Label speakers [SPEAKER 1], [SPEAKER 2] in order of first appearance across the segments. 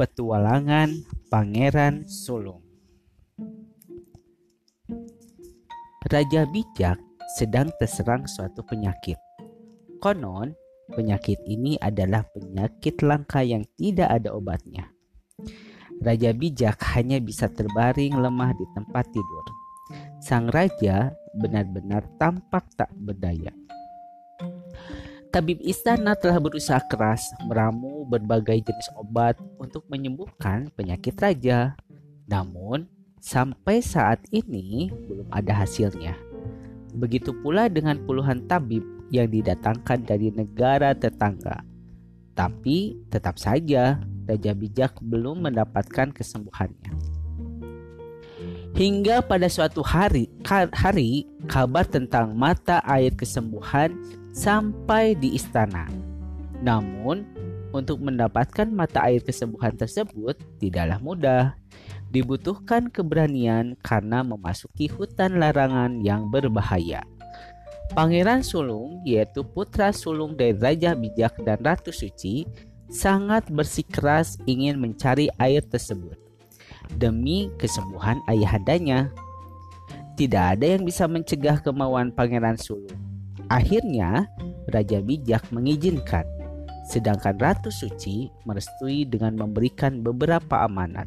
[SPEAKER 1] Petualangan Pangeran Sulung Raja bijak sedang terserang suatu penyakit. Konon, penyakit ini adalah penyakit langka yang tidak ada obatnya. Raja bijak hanya bisa terbaring lemah di tempat tidur. Sang raja benar-benar tampak tak berdaya. Tabib istana telah berusaha keras meramu berbagai jenis obat untuk menyembuhkan penyakit raja. Namun, sampai saat ini belum ada hasilnya. Begitu pula dengan puluhan tabib yang didatangkan dari negara tetangga. Tapi tetap saja Raja Bijak belum mendapatkan kesembuhannya. Hingga pada suatu hari, hari kabar tentang mata air kesembuhan sampai di istana. Namun, untuk mendapatkan mata air kesembuhan tersebut tidaklah mudah. Dibutuhkan keberanian karena memasuki hutan larangan yang berbahaya. Pangeran Sulung, yaitu putra sulung dari Raja Bijak dan Ratu Suci, sangat bersikeras ingin mencari air tersebut demi kesembuhan ayahandanya. Tidak ada yang bisa mencegah kemauan Pangeran Sulung. Akhirnya, Raja Bijak mengizinkan, sedangkan Ratu Suci merestui dengan memberikan beberapa amanat.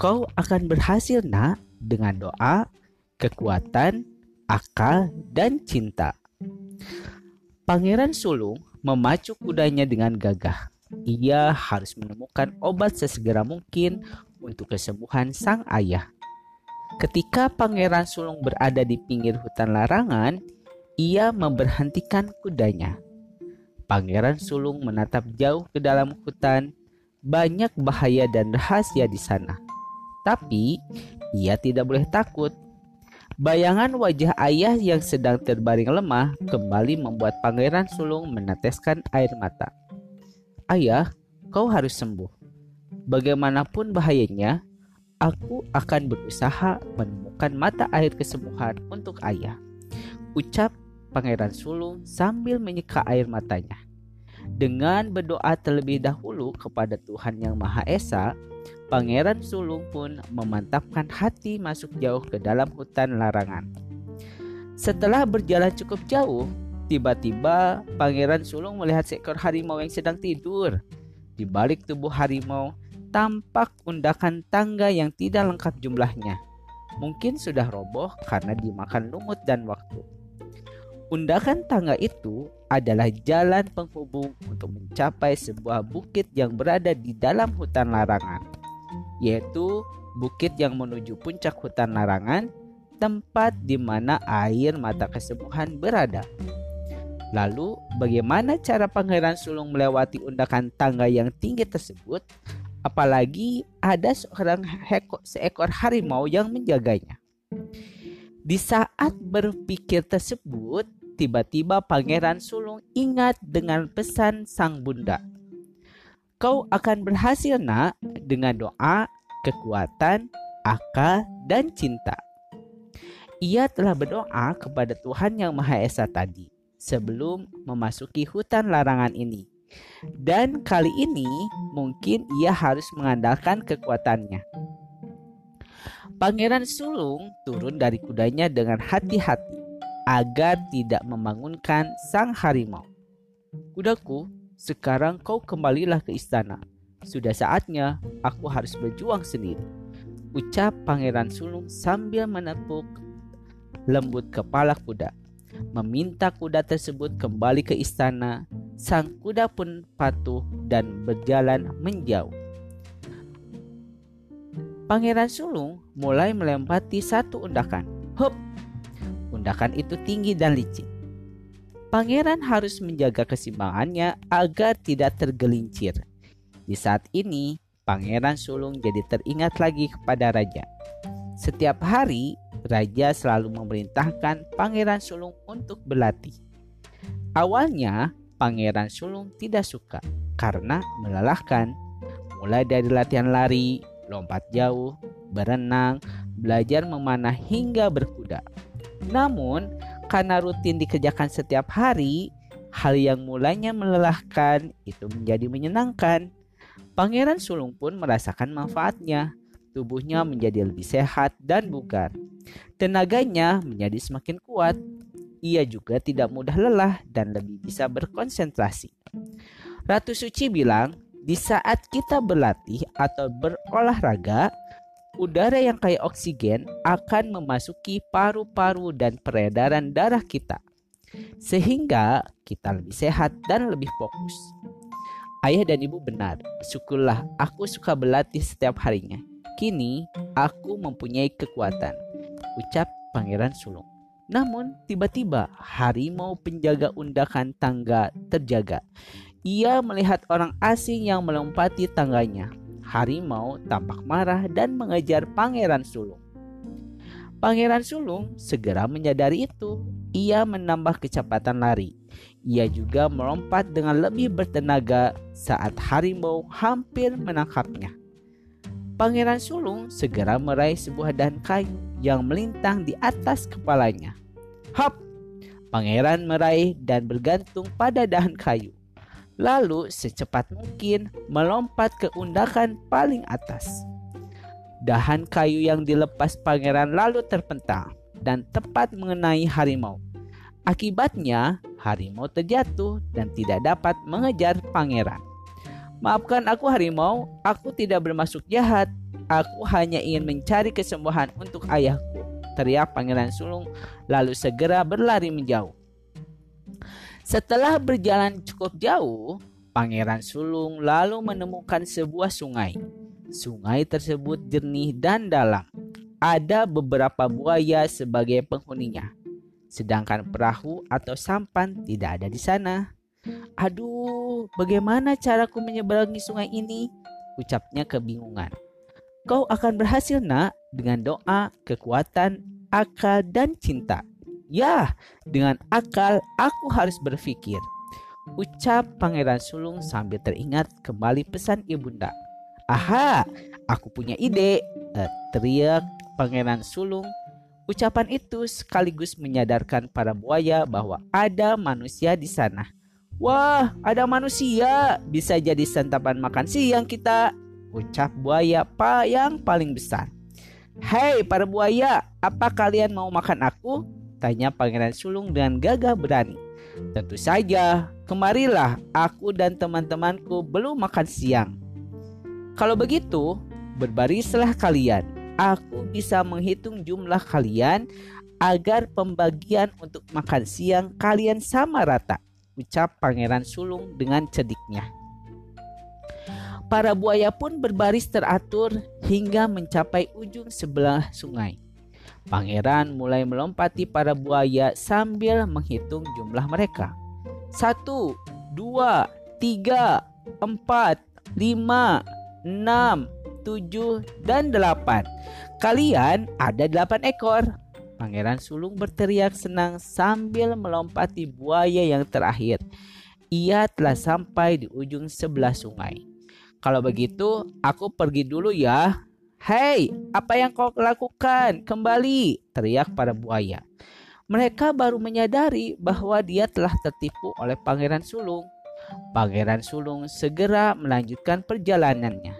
[SPEAKER 1] Kau akan berhasil, Nak, dengan doa, kekuatan, akal, dan cinta. Pangeran Sulung memacu kudanya dengan gagah. Ia harus menemukan obat sesegera mungkin untuk kesembuhan sang ayah. Ketika Pangeran Sulung berada di pinggir hutan larangan, ia memberhentikan kudanya. Pangeran Sulung menatap jauh ke dalam hutan. Banyak bahaya dan rahasia di sana. Tapi ia tidak boleh takut. Bayangan wajah ayah yang sedang terbaring lemah kembali membuat Pangeran Sulung meneteskan air mata. Ayah, kau harus sembuh. Bagaimanapun bahayanya, aku akan berusaha menemukan mata air kesembuhan untuk ayah. Ucap Pangeran Sulung sambil menyeka air matanya. Dengan berdoa terlebih dahulu kepada Tuhan Yang Maha Esa, Pangeran Sulung pun memantapkan hati masuk jauh ke dalam hutan larangan. Setelah berjalan cukup jauh, tiba-tiba Pangeran Sulung melihat seekor harimau yang sedang tidur. Di balik tubuh harimau tampak undakan tangga yang tidak lengkap jumlahnya. Mungkin sudah roboh karena dimakan lumut dan waktu. Undakan tangga itu adalah jalan penghubung untuk mencapai sebuah bukit yang berada di dalam hutan larangan, yaitu bukit yang menuju puncak hutan larangan, tempat di mana air mata kesembuhan berada. Lalu, bagaimana cara Pangeran Sulung melewati undakan tangga yang tinggi tersebut? Apalagi ada seorang seekor harimau yang menjaganya. Di saat berpikir tersebut, tiba-tiba Pangeran Sulung ingat dengan pesan sang bunda. Kau akan berhasil nak dengan doa, kekuatan, akal, dan cinta. Ia telah berdoa kepada Tuhan Yang Maha Esa tadi sebelum memasuki hutan larangan ini. Dan kali ini mungkin ia harus mengandalkan kekuatannya. Pangeran Sulung turun dari kudanya dengan hati-hati agar tidak membangunkan sang harimau. Kudaku, sekarang kau kembalilah ke istana. Sudah saatnya aku harus berjuang sendiri. Ucap Pangeran Sulung sambil menepuk lembut kepala kuda. Meminta kuda tersebut kembali ke istana. Sang kuda pun patuh dan berjalan menjauh. Pangeran Sulung mulai melempati satu undakan. Hup, Undakan itu tinggi dan licin. Pangeran harus menjaga keseimbangannya agar tidak tergelincir. Di saat ini, Pangeran Sulung jadi teringat lagi kepada raja. Setiap hari, raja selalu memerintahkan Pangeran Sulung untuk berlatih. Awalnya, Pangeran Sulung tidak suka karena melelahkan, mulai dari latihan lari, lompat jauh, berenang, belajar memanah hingga berkuda. Namun, karena rutin dikerjakan setiap hari, hal yang mulanya melelahkan itu menjadi menyenangkan. Pangeran Sulung pun merasakan manfaatnya. Tubuhnya menjadi lebih sehat dan bugar. Tenaganya menjadi semakin kuat. Ia juga tidak mudah lelah dan lebih bisa berkonsentrasi. Ratu Suci bilang, di saat kita berlatih atau berolahraga, udara yang kaya oksigen akan memasuki paru-paru dan peredaran darah kita sehingga kita lebih sehat dan lebih fokus. Ayah dan ibu benar, syukurlah aku suka berlatih setiap harinya. Kini aku mempunyai kekuatan, ucap Pangeran Sulung. Namun tiba-tiba harimau penjaga undakan tangga terjaga. Ia melihat orang asing yang melompati tangganya. Harimau tampak marah dan mengejar Pangeran Sulung. Pangeran Sulung segera menyadari itu. Ia menambah kecepatan lari. Ia juga melompat dengan lebih bertenaga saat harimau hampir menangkapnya. Pangeran Sulung segera meraih sebuah dahan kayu yang melintang di atas kepalanya. Hop! Pangeran meraih dan bergantung pada dahan kayu. Lalu secepat mungkin melompat ke undakan paling atas. Dahan kayu yang dilepas pangeran lalu terpental dan tepat mengenai harimau. Akibatnya, harimau terjatuh dan tidak dapat mengejar pangeran. Maafkan aku harimau, aku tidak bermaksud jahat. Aku hanya ingin mencari kesembuhan untuk ayahku. Teriak pangeran sulung lalu segera berlari menjauh. Setelah berjalan cukup jauh, pangeran sulung lalu menemukan sebuah sungai. Sungai tersebut jernih dan dalam. Ada beberapa buaya sebagai penghuninya. Sedangkan perahu atau sampan tidak ada di sana. Aduh, bagaimana caraku menyeberangi sungai ini? Ucapnya kebingungan. Kau akan berhasil nak dengan doa, kekuatan, akal, dan cinta. Ya, dengan akal aku harus berpikir. Ucap Pangeran Sulung sambil teringat kembali pesan ibunda. Aha, aku punya ide, uh, teriak Pangeran Sulung. Ucapan itu sekaligus menyadarkan para buaya bahwa ada manusia di sana. Wah, ada manusia, bisa jadi santapan makan siang kita, ucap buaya pa yang paling besar. Hei para buaya, apa kalian mau makan aku? Tanya Pangeran Sulung dengan gagah berani. Tentu saja, kemarilah aku dan teman-temanku belum makan siang. Kalau begitu, berbarislah kalian. Aku bisa menghitung jumlah kalian agar pembagian untuk makan siang kalian sama rata. Ucap Pangeran Sulung dengan cediknya. Para buaya pun berbaris teratur hingga mencapai ujung sebelah sungai. Pangeran mulai melompati para buaya sambil menghitung jumlah mereka. Satu, dua, tiga, empat, lima, 6, 7, dan 8. Kalian ada 8 ekor. Pangeran Sulung berteriak senang sambil melompati buaya yang terakhir. Ia telah sampai di ujung sebelah sungai. Kalau begitu, aku pergi dulu ya. Hei, apa yang kau lakukan? Kembali, teriak para buaya. Mereka baru menyadari bahwa dia telah tertipu oleh Pangeran Sulung. Pangeran Sulung segera melanjutkan perjalanannya.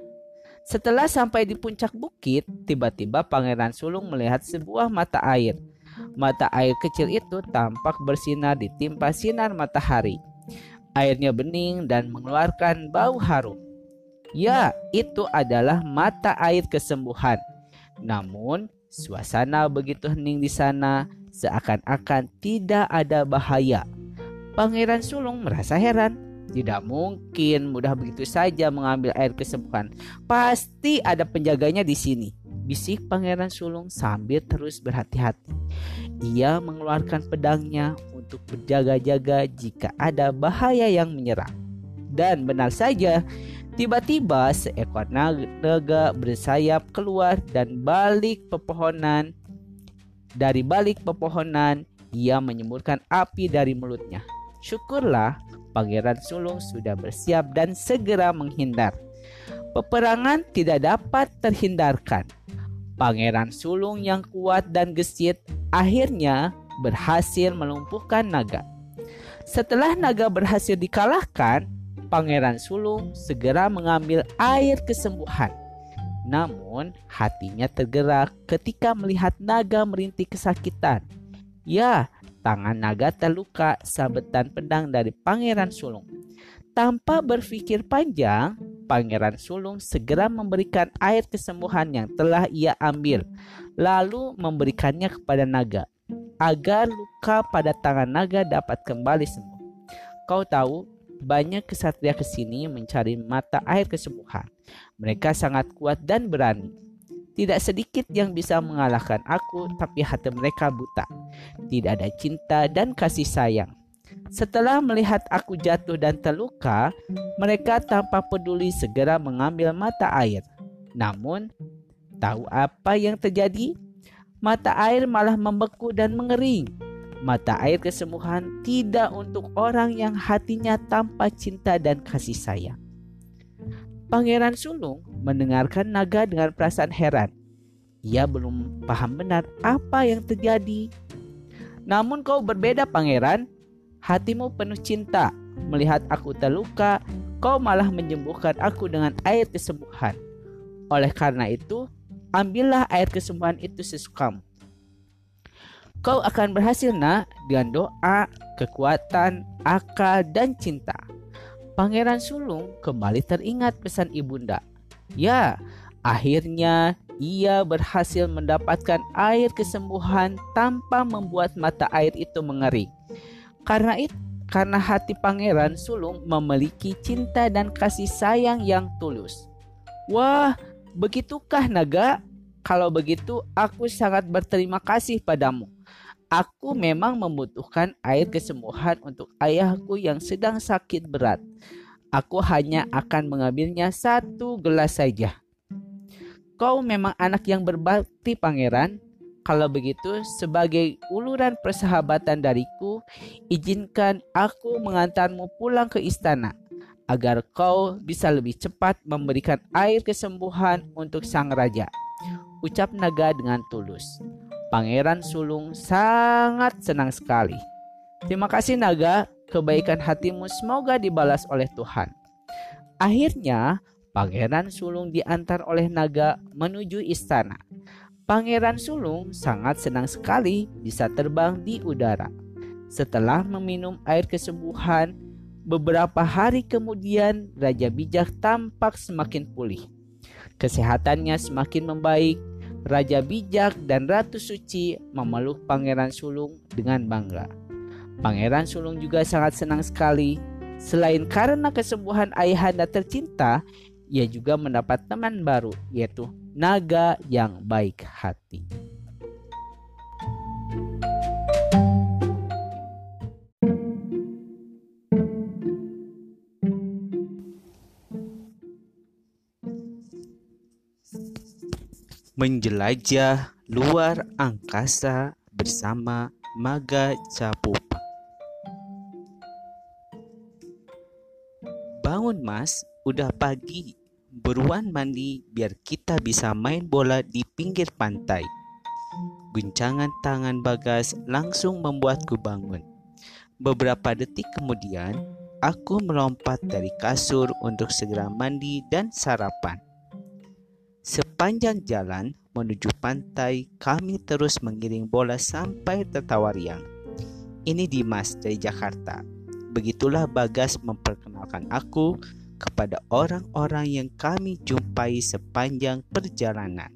[SPEAKER 1] Setelah sampai di puncak bukit, tiba-tiba Pangeran Sulung melihat sebuah mata air. Mata air kecil itu tampak bersinar ditimpa sinar matahari. Airnya bening dan mengeluarkan bau harum. Ya, itu adalah mata air kesembuhan. Namun, suasana begitu hening di sana, seakan-akan tidak ada bahaya. Pangeran Sulung merasa heran. Tidak mungkin mudah begitu saja mengambil air kesembuhan. Pasti ada penjaganya di sini. Bisik Pangeran Sulung sambil terus berhati-hati. Ia mengeluarkan pedangnya untuk berjaga-jaga jika ada bahaya yang menyerang. Dan benar saja, tiba-tiba seekor naga bersayap keluar dan balik pepohonan. Dari balik pepohonan, ia menyemburkan api dari mulutnya. Syukurlah Pangeran Sulung sudah bersiap dan segera menghindar. Peperangan tidak dapat terhindarkan. Pangeran Sulung yang kuat dan gesit akhirnya berhasil melumpuhkan naga. Setelah naga berhasil dikalahkan, Pangeran Sulung segera mengambil air kesembuhan. Namun, hatinya tergerak ketika melihat naga merintih kesakitan. Ya, tangan naga terluka sabetan pedang dari Pangeran Sulung. Tanpa berpikir panjang, Pangeran Sulung segera memberikan air kesembuhan yang telah ia ambil, lalu memberikannya kepada naga agar luka pada tangan naga dapat kembali sembuh. Kau tahu, banyak kesatria ke sini mencari mata air kesembuhan. Mereka sangat kuat dan berani. Tidak sedikit yang bisa mengalahkan aku, tapi hati mereka buta. Tidak ada cinta dan kasih sayang. Setelah melihat aku jatuh dan terluka, mereka tanpa peduli segera mengambil mata air. Namun, tahu apa yang terjadi? Mata air malah membeku dan mengering Mata air kesembuhan tidak untuk orang yang hatinya tanpa cinta dan kasih sayang. Pangeran Sulung mendengarkan naga dengan perasaan heran. Ia belum paham benar apa yang terjadi. Namun kau berbeda pangeran, hatimu penuh cinta. Melihat aku terluka, kau malah menyembuhkan aku dengan air kesembuhan. Oleh karena itu, ambillah air kesembuhan itu sesukamu. Kau akan berhasil nak dengan doa, kekuatan, akal, dan cinta. Pangeran Sulung kembali teringat pesan ibunda. Ya, akhirnya ia berhasil mendapatkan air kesembuhan tanpa membuat mata air itu mengering. Karena itu, karena hati Pangeran Sulung memiliki cinta dan kasih sayang yang tulus. Wah, begitukah naga? Kalau begitu, aku sangat berterima kasih padamu. Aku memang membutuhkan air kesembuhan untuk ayahku yang sedang sakit berat. Aku hanya akan mengambilnya satu gelas saja. Kau memang anak yang berbakti, pangeran. Kalau begitu, sebagai uluran persahabatan dariku, izinkan aku mengantarmu pulang ke istana agar kau bisa lebih cepat memberikan air kesembuhan untuk sang raja. Ucap naga dengan tulus. Pangeran Sulung sangat senang sekali. Terima kasih naga, kebaikan hatimu semoga dibalas oleh Tuhan. Akhirnya, Pangeran Sulung diantar oleh naga menuju istana. Pangeran Sulung sangat senang sekali bisa terbang di udara. Setelah meminum air kesembuhan, beberapa hari kemudian Raja Bijak tampak semakin pulih. Kesehatannya semakin membaik Raja Bijak dan Ratu Suci memeluk Pangeran Sulung dengan bangga. Pangeran Sulung juga sangat senang sekali. Selain karena kesembuhan ayahanda tercinta, ia juga mendapat teman baru, yaitu naga yang baik hati. Menjelajah luar angkasa bersama Maga Capupa. Bangun mas, udah pagi. Beruan mandi biar kita bisa main bola di pinggir pantai. Guncangan tangan Bagas langsung membuatku bangun. Beberapa detik kemudian, aku melompat dari kasur untuk segera mandi dan sarapan. Sepanjang jalan menuju pantai, kami terus mengiring bola sampai tertawa riang. Ini Dimas dari Jakarta. Begitulah Bagas memperkenalkan aku kepada orang-orang yang kami jumpai sepanjang perjalanan.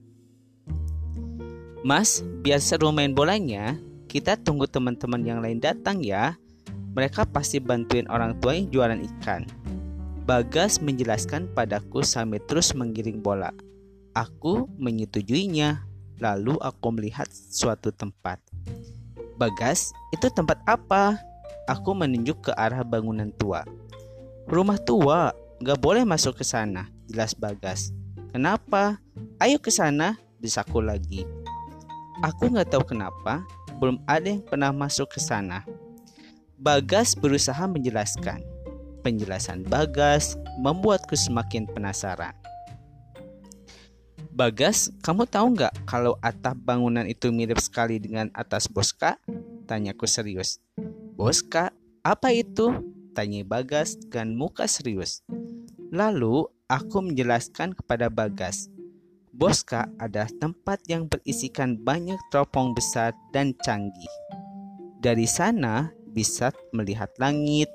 [SPEAKER 1] Mas, biar seru main bolanya, kita tunggu teman-teman yang lain datang ya. Mereka pasti bantuin orang tua yang jualan ikan. Bagas menjelaskan padaku sambil terus menggiring bola. Aku menyetujuinya. Lalu aku melihat suatu tempat. Bagas, itu tempat apa? Aku menunjuk ke arah bangunan tua. Rumah tua, gak boleh masuk ke sana, jelas Bagas. Kenapa? Ayo ke sana, desaku lagi. Aku gak tahu kenapa, belum ada yang pernah masuk ke sana. Bagas berusaha menjelaskan. Penjelasan Bagas membuatku semakin penasaran. Bagas, kamu tahu nggak kalau atap bangunan itu mirip sekali dengan atas Boska? Tanyaku serius. Boska? Apa itu? Tanya Bagas dengan muka serius. Lalu aku menjelaskan kepada Bagas. Boska adalah tempat yang berisikan banyak teropong besar dan canggih. Dari sana bisa melihat langit,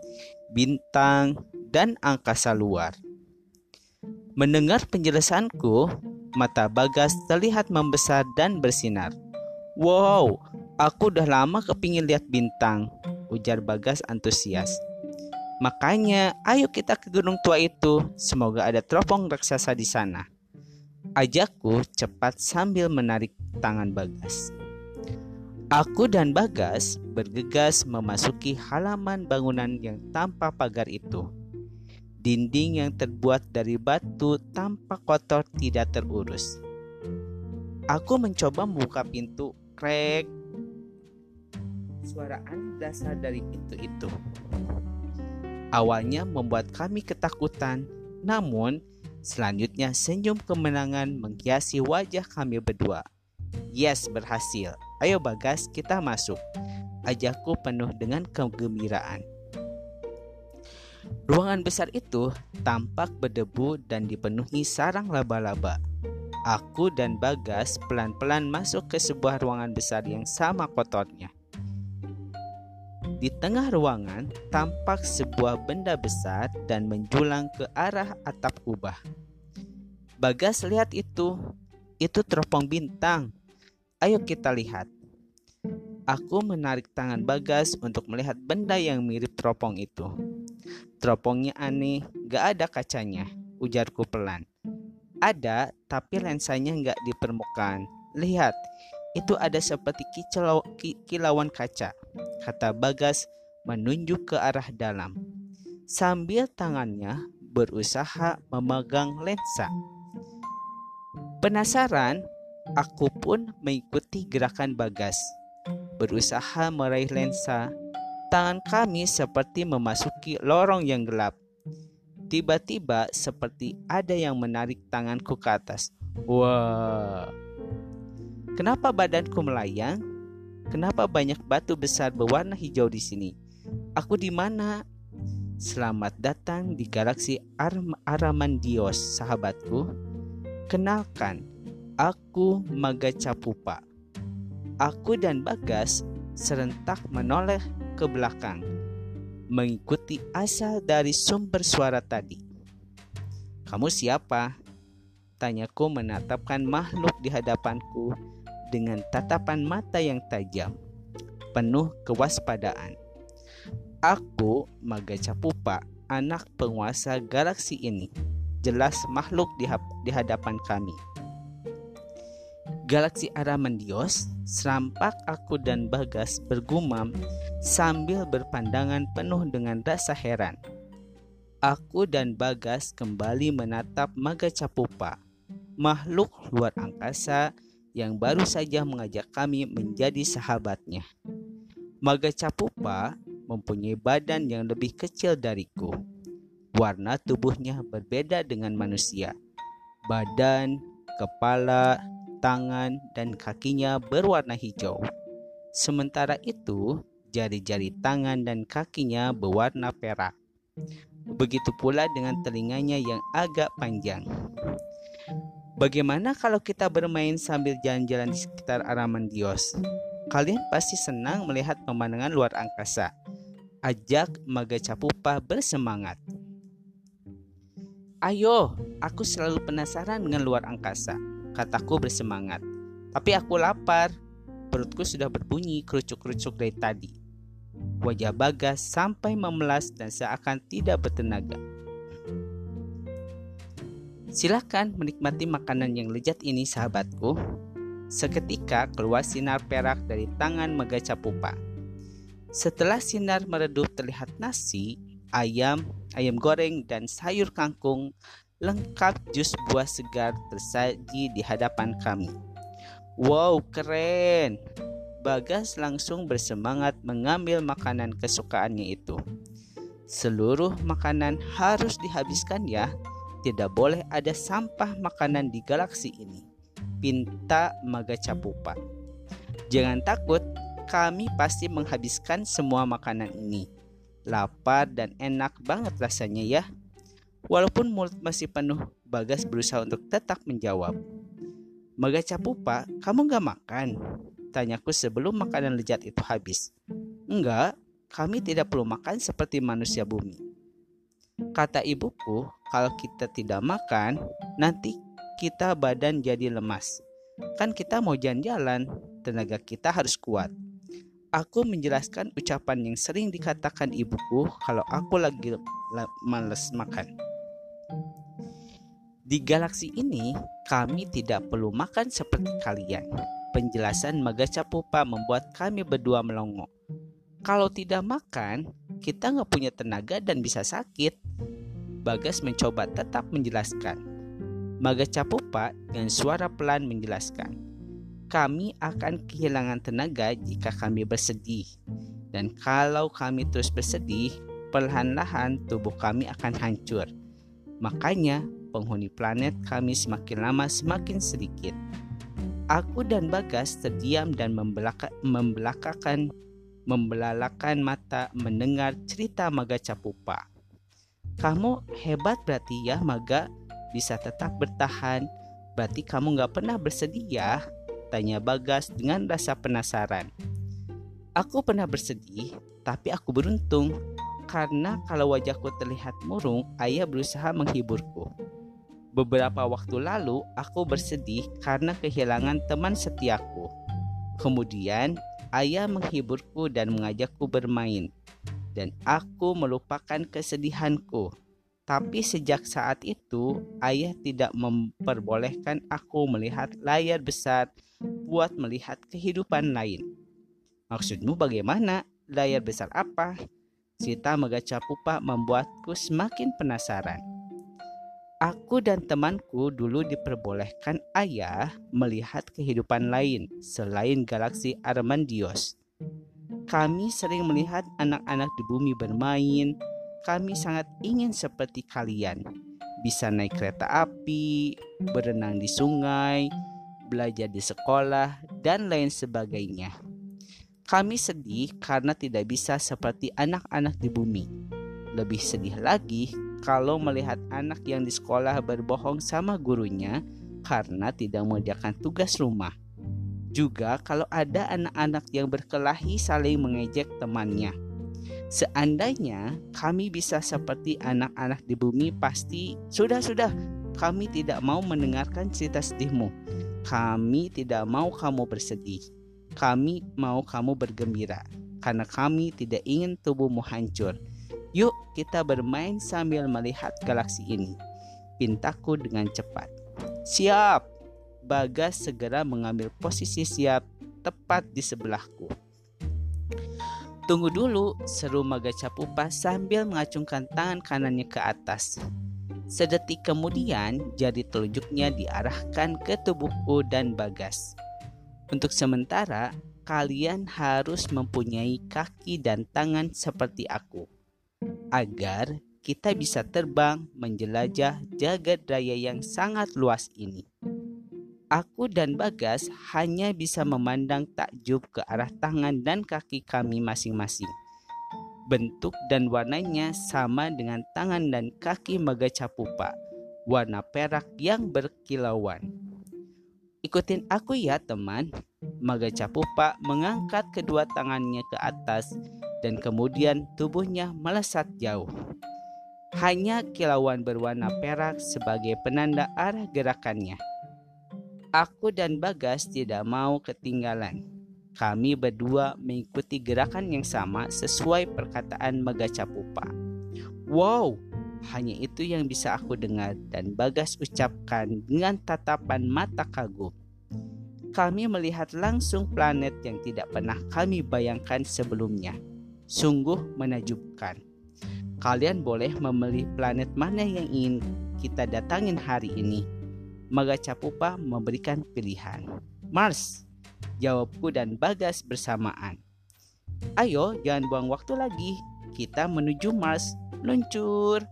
[SPEAKER 1] bintang, dan angkasa luar. Mendengar penjelasanku, mata Bagas terlihat membesar dan bersinar. Wow, aku udah lama kepingin lihat bintang, ujar Bagas antusias. Makanya, ayo kita ke gunung tua itu. Semoga ada teropong raksasa di sana. Ajakku cepat sambil menarik tangan Bagas. Aku dan Bagas bergegas memasuki halaman bangunan yang tanpa pagar itu. Dinding yang terbuat dari batu tampak kotor tidak terurus. Aku mencoba membuka pintu krek. Suara aneh dasar dari pintu itu awalnya membuat kami ketakutan, namun selanjutnya senyum kemenangan menghiasi wajah kami berdua. Yes, berhasil. Ayo Bagas, kita masuk. Ajakku penuh dengan kegembiraan. Ruangan besar itu tampak berdebu dan dipenuhi sarang laba-laba. Aku dan Bagas pelan-pelan masuk ke sebuah ruangan besar yang sama kotornya. Di tengah ruangan tampak sebuah benda besar dan menjulang ke arah atap kubah. Bagas lihat itu. Itu teropong bintang. Ayo kita lihat. Aku menarik tangan Bagas untuk melihat benda yang mirip teropong itu. Teropongnya aneh, gak ada kacanya, ujarku pelan. Ada, tapi lensanya gak di permukaan. Lihat, itu ada seperti kicau, kilauan kaca, kata Bagas menunjuk ke arah dalam. Sambil tangannya berusaha memegang lensa. Penasaran, aku pun mengikuti gerakan Bagas. Berusaha meraih lensa, tangan kami seperti memasuki lorong yang gelap. Tiba-tiba seperti ada yang menarik tanganku ke atas. Wah, Kenapa badanku melayang? Kenapa banyak batu besar berwarna hijau di sini? Aku di mana? Selamat datang di galaksi Ar Aramandios, sahabatku. Kenalkan, aku Maga Capupa. Aku dan Bagas serentak menoleh ke belakang, mengikuti asal dari sumber suara tadi. Kamu siapa? Tanyaku menatapkan makhluk di hadapanku dengan tatapan mata yang tajam, penuh kewaspadaan. Aku, Maga Capupa, anak penguasa galaksi ini, jelas makhluk di, di hadapan kami. Galaksi Aramandios, serampak aku dan Bagas bergumam sambil berpandangan penuh dengan rasa heran. Aku dan Bagas kembali menatap Maga Capupa, makhluk luar angkasa yang baru saja mengajak kami menjadi sahabatnya. Maga Capupa mempunyai badan yang lebih kecil dariku. Warna tubuhnya berbeda dengan manusia. Badan, kepala, tangan, dan kakinya berwarna hijau. Sementara itu, jari-jari tangan dan kakinya berwarna perak. Begitu pula dengan telinganya yang agak panjang. Bagaimana kalau kita bermain sambil jalan-jalan di sekitar Aramandios? Kalian pasti senang melihat pemandangan luar angkasa. Ajak Maga Capupa bersemangat. Ayo, aku selalu penasaran dengan luar angkasa, kataku bersemangat. Tapi aku lapar, perutku sudah berbunyi kerucuk-kerucuk dari tadi. Wajah Bagas sampai memelas dan seakan tidak bertenaga. Silahkan menikmati makanan yang lezat ini sahabatku. Seketika keluar sinar perak dari tangan Mega Capupa. Setelah sinar meredup terlihat nasi, ayam, ayam goreng, dan sayur kangkung lengkap jus buah segar tersaji di hadapan kami. Wow, keren! Bagas langsung bersemangat mengambil makanan kesukaannya itu. Seluruh makanan harus dihabiskan ya, tidak boleh ada sampah makanan di galaksi ini. Pinta Maga Capupa. Jangan takut, kami pasti menghabiskan semua makanan ini. Lapar dan enak banget rasanya ya. Walaupun mulut masih penuh, Bagas berusaha untuk tetap menjawab. Magaca pupa, kamu gak makan? Tanyaku sebelum makanan lezat itu habis. Enggak, kami tidak perlu makan seperti manusia bumi. Kata ibuku, kalau kita tidak makan, nanti kita badan jadi lemas. Kan kita mau jalan-jalan, tenaga kita harus kuat. Aku menjelaskan ucapan yang sering dikatakan ibuku kalau aku lagi males makan. Di galaksi ini, kami tidak perlu makan seperti kalian. Penjelasan Magaca Pupa membuat kami berdua melongo. Kalau tidak makan, kita nggak punya tenaga dan bisa sakit. Bagas mencoba tetap menjelaskan. Magaca Pupa dengan suara pelan menjelaskan. Kami akan kehilangan tenaga jika kami bersedih. Dan kalau kami terus bersedih, perlahan-lahan tubuh kami akan hancur. Makanya penghuni planet kami semakin lama semakin sedikit. Aku dan Bagas terdiam dan membelaka, membelakakan membelalakan mata mendengar cerita Maga Capupa. Kamu hebat berarti ya Maga, bisa tetap bertahan. Berarti kamu gak pernah bersedih ya? Tanya Bagas dengan rasa penasaran. Aku pernah bersedih, tapi aku beruntung karena kalau wajahku terlihat murung, ayah berusaha menghiburku. Beberapa waktu lalu, aku bersedih karena kehilangan teman setiaku. Kemudian, ayah menghiburku dan mengajakku bermain, dan aku melupakan kesedihanku. Tapi sejak saat itu, ayah tidak memperbolehkan aku melihat layar besar buat melihat kehidupan lain. Maksudmu bagaimana? Layar besar apa? Sita Megaca Pupa membuatku semakin penasaran. Aku dan temanku dulu diperbolehkan ayah melihat kehidupan lain selain galaksi Armandios. Kami sering melihat anak-anak di bumi bermain. Kami sangat ingin seperti kalian, bisa naik kereta api, berenang di sungai, belajar di sekolah, dan lain sebagainya. Kami sedih karena tidak bisa seperti anak-anak di bumi. Lebih sedih lagi kalau melihat anak yang di sekolah berbohong sama gurunya karena tidak mengerjakan tugas rumah. Juga kalau ada anak-anak yang berkelahi saling mengejek temannya. Seandainya kami bisa seperti anak-anak di bumi pasti sudah-sudah kami tidak mau mendengarkan cerita sedihmu. Kami tidak mau kamu bersedih. Kami mau kamu bergembira karena kami tidak ingin tubuhmu hancur. Yuk kita bermain sambil melihat galaksi ini. Pintaku dengan cepat. Siap. Bagas segera mengambil posisi siap tepat di sebelahku. Tunggu dulu, seru Maga Capupa sambil mengacungkan tangan kanannya ke atas. Sedetik kemudian, jari telunjuknya diarahkan ke tubuhku dan Bagas. Untuk sementara, kalian harus mempunyai kaki dan tangan seperti aku agar kita bisa terbang menjelajah jagat raya yang sangat luas ini. Aku dan Bagas hanya bisa memandang takjub ke arah tangan dan kaki kami masing-masing. Bentuk dan warnanya sama dengan tangan dan kaki Magaca Pupa, warna perak yang berkilauan. Ikutin aku ya teman. Magaca Pupa mengangkat kedua tangannya ke atas dan kemudian tubuhnya melesat jauh. Hanya kilauan berwarna perak sebagai penanda arah gerakannya. Aku dan Bagas tidak mau ketinggalan. Kami berdua mengikuti gerakan yang sama sesuai perkataan Magaca Pupa. Wow, hanya itu yang bisa aku dengar dan Bagas ucapkan dengan tatapan mata kagum. Kami melihat langsung planet yang tidak pernah kami bayangkan sebelumnya sungguh menajubkan. Kalian boleh memilih planet mana yang ingin kita datangin hari ini. Maga Capupa memberikan pilihan. Mars, jawabku dan Bagas bersamaan. Ayo, jangan buang waktu lagi. Kita menuju Mars. Luncur.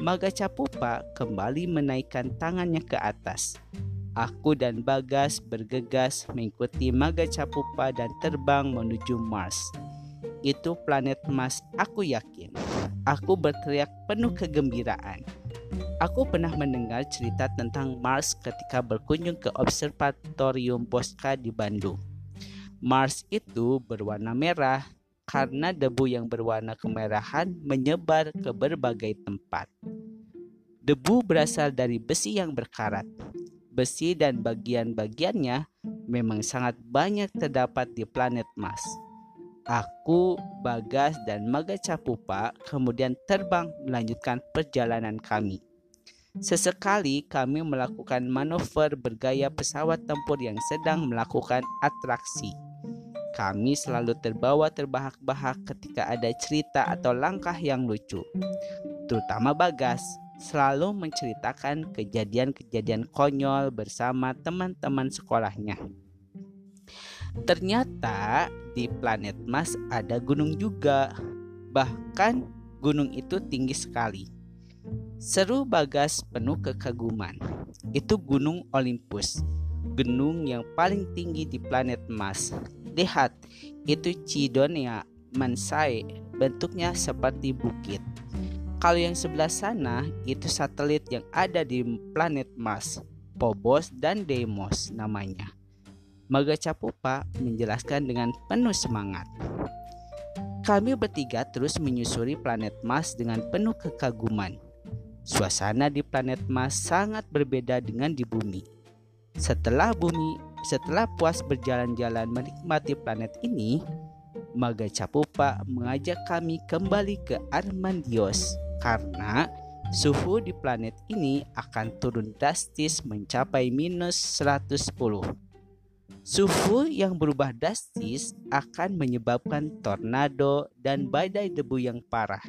[SPEAKER 1] Maga Capupa kembali menaikkan tangannya ke atas. Aku dan Bagas bergegas mengikuti Maga Capupa dan terbang menuju Mars. itu planet Mars, aku yakin. Aku berteriak penuh kegembiraan. Aku pernah mendengar cerita tentang Mars ketika berkunjung ke Observatorium Bosca di Bandung. Mars itu berwarna merah karena debu yang berwarna kemerahan menyebar ke berbagai tempat. Debu berasal dari besi yang berkarat. Besi dan bagian-bagiannya memang sangat banyak terdapat di planet Mars. Aku, Bagas, dan Maga Capupa kemudian terbang melanjutkan perjalanan kami. Sesekali kami melakukan manuver bergaya pesawat tempur yang sedang melakukan atraksi. Kami selalu terbawa terbahak-bahak ketika ada cerita atau langkah yang lucu. Terutama Bagas, selalu menceritakan kejadian-kejadian konyol bersama teman-teman sekolahnya. Ternyata di planet Mars ada gunung juga. Bahkan gunung itu tinggi sekali. Seru Bagas penuh kekaguman. Itu Gunung Olympus, gunung yang paling tinggi di planet Mars. Lihat, itu Cidonia Mansai, bentuknya seperti bukit. Kalau yang sebelah sana itu satelit yang ada di planet Mars, Phobos dan Deimos namanya. Maga Capupa menjelaskan dengan penuh semangat. Kami bertiga terus menyusuri planet Mars dengan penuh kekaguman. Suasana di planet Mars sangat berbeda dengan di bumi. Setelah bumi, setelah puas berjalan-jalan menikmati planet ini, Maga Capupa mengajak kami kembali ke Armandios karena suhu di planet ini akan turun drastis mencapai minus 110. Suhu yang berubah drastis akan menyebabkan tornado dan badai debu yang parah.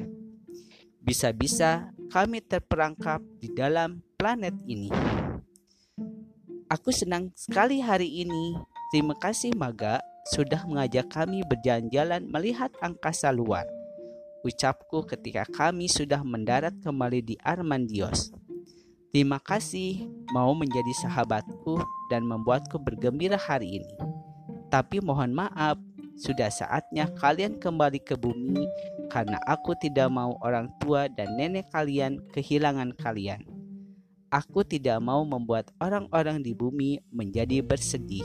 [SPEAKER 1] Bisa-bisa kami terperangkap di dalam planet ini. Aku senang sekali hari ini. Terima kasih Maga sudah mengajak kami berjalan-jalan melihat angkasa luar. Ucapku ketika kami sudah mendarat kembali di Armandios. Terima kasih mau menjadi sahabatku dan membuatku bergembira hari ini. Tapi mohon maaf, sudah saatnya kalian kembali ke bumi karena aku tidak mau orang tua dan nenek kalian kehilangan kalian. Aku tidak mau membuat orang-orang di bumi menjadi bersedih.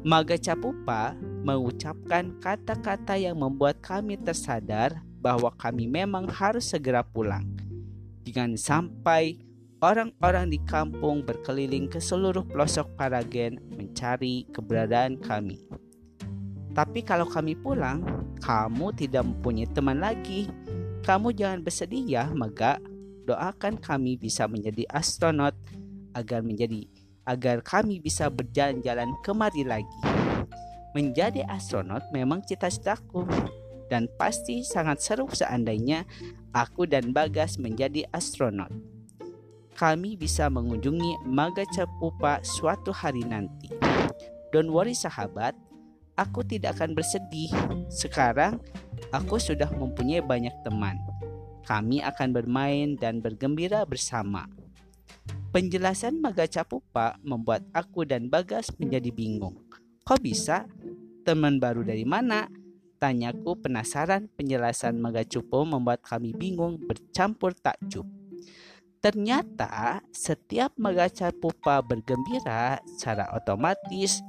[SPEAKER 1] Maga Capupa mengucapkan kata-kata yang membuat kami tersadar bahwa kami memang harus segera pulang. Jangan sampai Orang-orang di kampung berkeliling ke seluruh pelosok Paragen mencari keberadaan kami. Tapi kalau kami pulang, kamu tidak mempunyai teman lagi. Kamu jangan bersedih ya, Maga. Doakan kami bisa menjadi astronot agar menjadi agar kami bisa berjalan-jalan kemari lagi. Menjadi astronot memang cita-citaku dan pasti sangat seru seandainya aku dan Bagas menjadi astronot kami bisa mengunjungi Magacapupa suatu hari nanti. Don't worry sahabat, aku tidak akan bersedih. Sekarang aku sudah mempunyai banyak teman. Kami akan bermain dan bergembira bersama. Penjelasan Magacapupa membuat aku dan Bagas menjadi bingung. Kok bisa? Teman baru dari mana? Tanyaku penasaran penjelasan Magacupo membuat kami bingung bercampur takjub. Ternyata setiap magaca pupa bergembira secara otomatis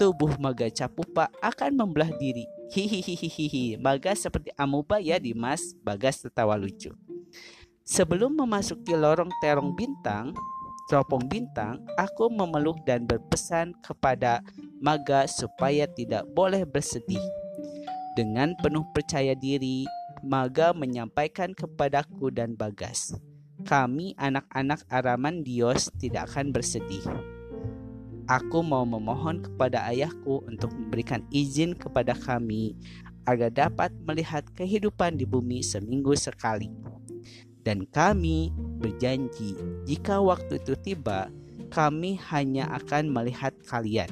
[SPEAKER 1] tubuh magaca pupa akan membelah diri. Hihihihihi, Bagas seperti amuba ya Dimas, Bagas tertawa lucu. Sebelum memasuki lorong terong bintang, teropong bintang, aku memeluk dan berpesan kepada Maga supaya tidak boleh bersedih. Dengan penuh percaya diri, Maga menyampaikan kepadaku dan Bagas kami anak-anak Araman Dios tidak akan bersedih. Aku mau memohon kepada ayahku untuk memberikan izin kepada kami agar dapat melihat kehidupan di bumi seminggu sekali. Dan kami berjanji jika waktu itu tiba, kami hanya akan melihat kalian.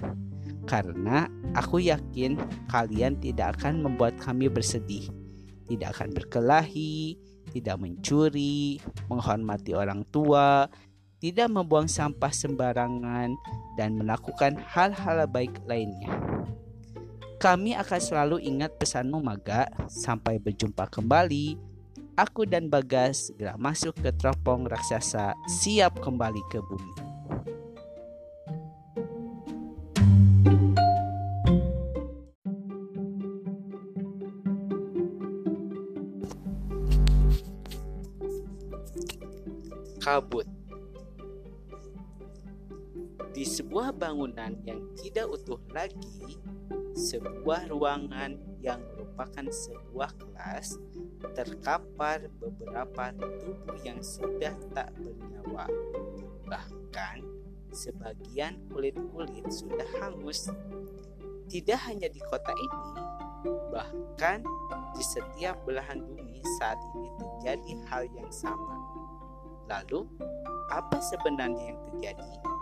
[SPEAKER 1] Karena aku yakin kalian tidak akan membuat kami bersedih, tidak akan berkelahi, tidak mencuri, menghormati orang tua, tidak membuang sampah sembarangan, dan melakukan hal-hal baik lainnya. Kami akan selalu ingat pesanmu Maga. Sampai berjumpa kembali. Aku dan Bagas segera masuk ke teropong raksasa siap kembali ke bumi. Kabut Di sebuah bangunan yang tidak utuh lagi, sebuah ruangan yang merupakan sebuah kelas terkapar beberapa tubuh yang sudah tak bernyawa. Bahkan sebagian kulit-kulit sudah hangus. Tidak hanya di kota ini, bahkan di setiap belahan bumi saat ini terjadi hal yang sama. Lalu, apa sebenarnya yang terjadi?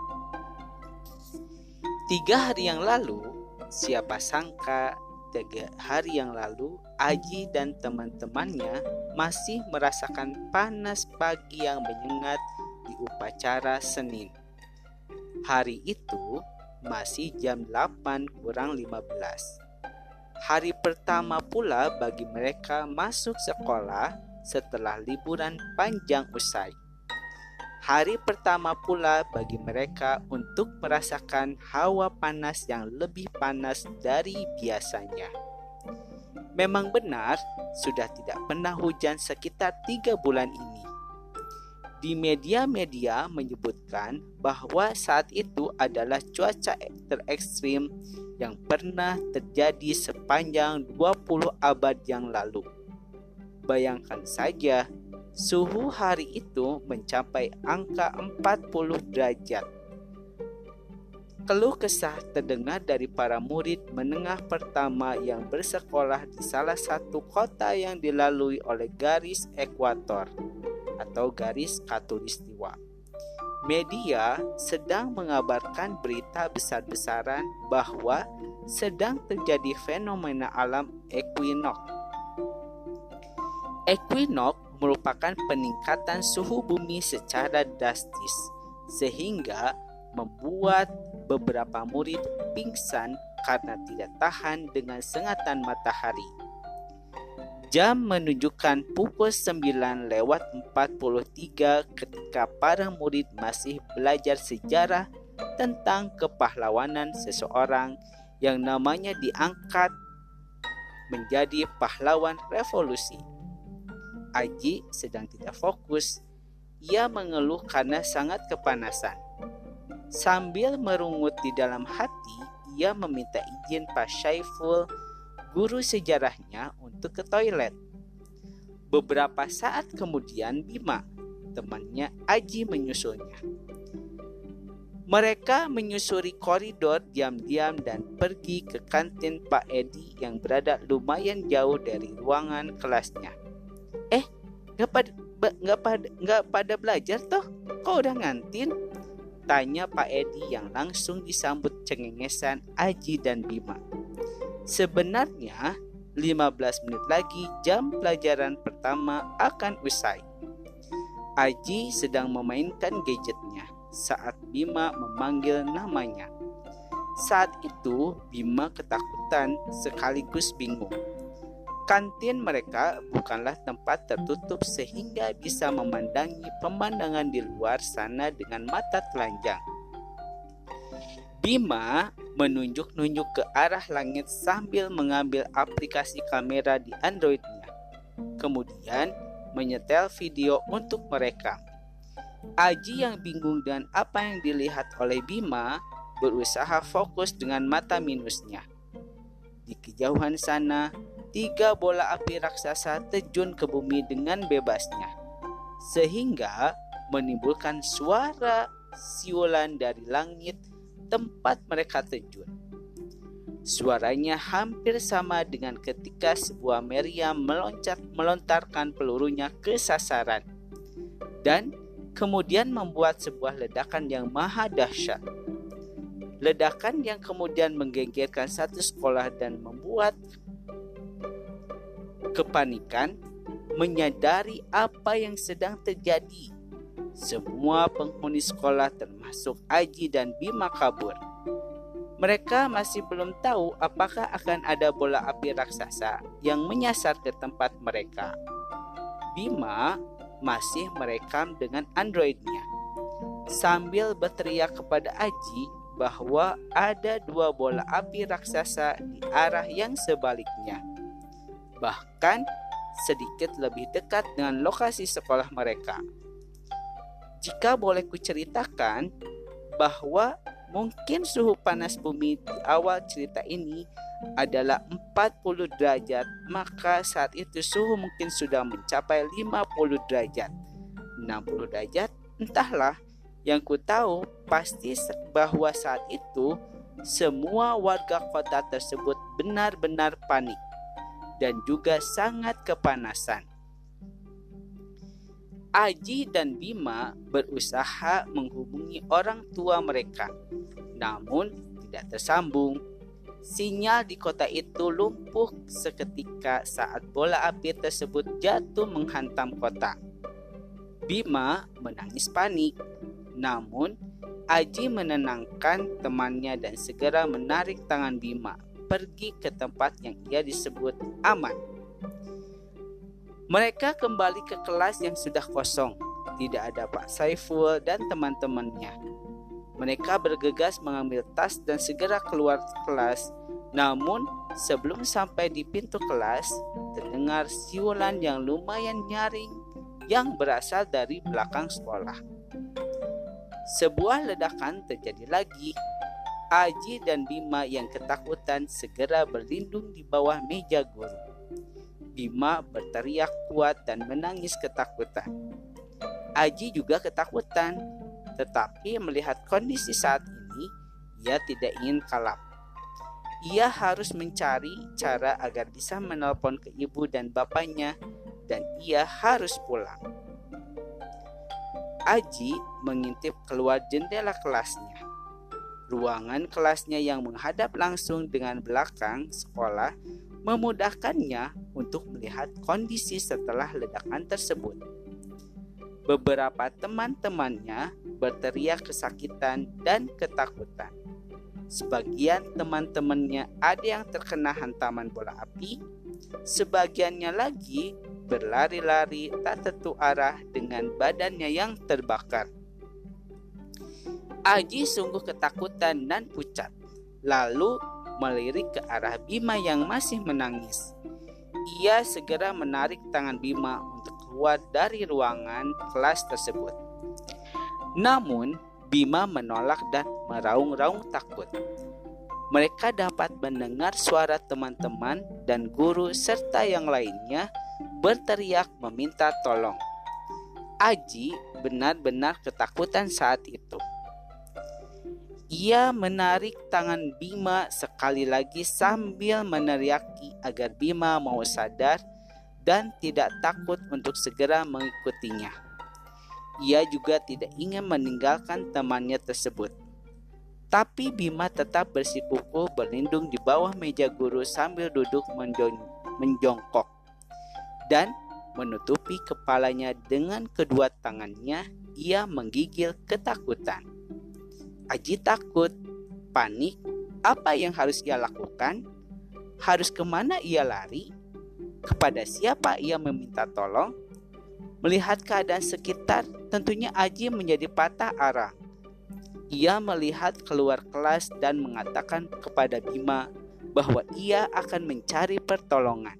[SPEAKER 1] Tiga hari yang lalu, Siapa sangka tiga hari yang lalu Aji dan teman-temannya masih merasakan panas pagi yang menyengat di upacara Senin. Hari itu masih jam 8 kurang 15. Hari pertama pula bagi mereka masuk sekolah setelah liburan panjang usai hari pertama pula bagi mereka untuk merasakan hawa panas yang lebih panas dari biasanya. Memang benar, sudah tidak pernah hujan sekitar tiga bulan ini. Di media-media menyebutkan bahwa saat itu adalah cuaca terekstrim yang pernah terjadi sepanjang 20 abad yang lalu. Bayangkan saja suhu hari itu mencapai angka 40 derajat. Keluh kesah terdengar dari para murid menengah pertama yang bersekolah di salah satu kota yang dilalui oleh garis ekuator atau garis katulistiwa. Media sedang mengabarkan berita besar-besaran bahwa sedang terjadi fenomena alam equinox. Equinox merupakan peningkatan suhu bumi secara drastis sehingga membuat beberapa murid pingsan karena tidak tahan dengan sengatan matahari. Jam menunjukkan pukul 9 lewat 43 ketika para murid masih belajar sejarah tentang kepahlawanan seseorang yang namanya diangkat menjadi pahlawan revolusi. Aji sedang tidak fokus. Ia mengeluh karena sangat kepanasan. Sambil merungut di dalam hati, ia meminta izin Pak Syaiful, guru sejarahnya, untuk ke toilet. Beberapa saat kemudian Bima, temannya Aji menyusulnya. Mereka menyusuri koridor diam-diam dan pergi ke kantin Pak Edi yang berada lumayan jauh dari ruangan kelasnya nggak pada nggak pada nggak pada belajar toh? Kok udah ngantin? Tanya Pak Edi yang langsung disambut cengengesan Aji dan Bima. Sebenarnya 15 menit lagi jam pelajaran pertama akan usai. Aji sedang memainkan gadgetnya saat Bima memanggil namanya. Saat itu Bima ketakutan sekaligus bingung Kantin mereka bukanlah tempat tertutup sehingga bisa memandangi pemandangan di luar sana dengan mata telanjang. Bima menunjuk-nunjuk ke arah langit sambil mengambil aplikasi kamera di Androidnya. Kemudian menyetel video untuk mereka. Aji yang bingung dengan apa yang dilihat oleh Bima berusaha fokus dengan mata minusnya. Di kejauhan sana, tiga bola api raksasa terjun ke bumi dengan bebasnya, sehingga menimbulkan suara siulan dari langit tempat mereka terjun. Suaranya hampir sama dengan ketika sebuah meriam meloncat melontarkan pelurunya ke sasaran dan kemudian membuat sebuah ledakan yang maha dahsyat. Ledakan yang kemudian menggegerkan satu sekolah dan membuat kepanikan, menyadari apa yang sedang terjadi. Semua penghuni sekolah termasuk Aji dan Bima kabur. Mereka masih belum tahu apakah akan ada bola api raksasa yang menyasar ke tempat mereka. Bima masih merekam dengan androidnya sambil berteriak kepada Aji bahwa ada dua bola api raksasa di arah yang sebaliknya. Bahkan sedikit lebih dekat dengan lokasi sekolah mereka. Jika boleh kuceritakan bahwa mungkin suhu panas bumi di awal cerita ini adalah 40 derajat, maka saat itu suhu mungkin sudah mencapai 50 derajat. 60 derajat, entahlah. Yang ku tahu pasti bahwa saat itu semua warga kota tersebut benar-benar panik dan juga sangat kepanasan. Aji dan Bima berusaha menghubungi orang tua mereka, namun tidak tersambung. Sinyal di kota itu lumpuh seketika saat bola api tersebut jatuh menghantam kota. Bima menangis panik, namun Aji menenangkan temannya dan segera menarik tangan Bima pergi ke tempat yang ia disebut aman. Mereka kembali ke kelas yang sudah kosong. Tidak ada Pak Saiful dan teman-temannya. Mereka bergegas mengambil tas dan segera keluar kelas. Namun, sebelum sampai di pintu kelas, terdengar siulan yang lumayan nyaring yang berasal dari belakang sekolah. Sebuah ledakan terjadi lagi. Aji dan Bima yang ketakutan segera berlindung di bawah meja guru. Bima berteriak kuat dan menangis ketakutan. Aji juga ketakutan, tetapi melihat kondisi saat ini, ia tidak ingin kalap. Ia harus mencari cara agar bisa menelpon ke ibu dan bapaknya, dan ia harus pulang. Aji mengintip keluar jendela kelasnya. Ruangan kelasnya yang menghadap langsung dengan belakang sekolah memudahkannya untuk melihat kondisi setelah ledakan tersebut. Beberapa teman-temannya berteriak kesakitan dan ketakutan. Sebagian teman-temannya ada yang terkena hantaman bola api, sebagiannya lagi berlari-lari tak tentu arah dengan badannya yang terbakar. Aji sungguh ketakutan dan pucat. Lalu melirik ke arah Bima yang masih menangis. Ia segera menarik tangan Bima untuk keluar dari ruangan kelas tersebut. Namun, Bima menolak dan meraung-raung takut. Mereka dapat mendengar suara teman-teman dan guru serta yang lainnya berteriak meminta tolong. Aji benar-benar ketakutan saat itu. Ia menarik tangan Bima sekali lagi sambil meneriaki agar Bima mau sadar dan tidak takut untuk segera mengikutinya. Ia juga tidak ingin meninggalkan temannya tersebut. Tapi Bima tetap bersikukuh berlindung di bawah meja guru sambil duduk menjongkok dan menutupi kepalanya dengan kedua tangannya. Ia menggigil ketakutan. Aji takut, panik. Apa yang harus ia lakukan? Harus ke mana ia lari? Kepada siapa ia meminta tolong? Melihat keadaan sekitar, tentunya Aji menjadi patah arah. Ia melihat keluar kelas dan mengatakan kepada Bima bahwa ia akan mencari pertolongan.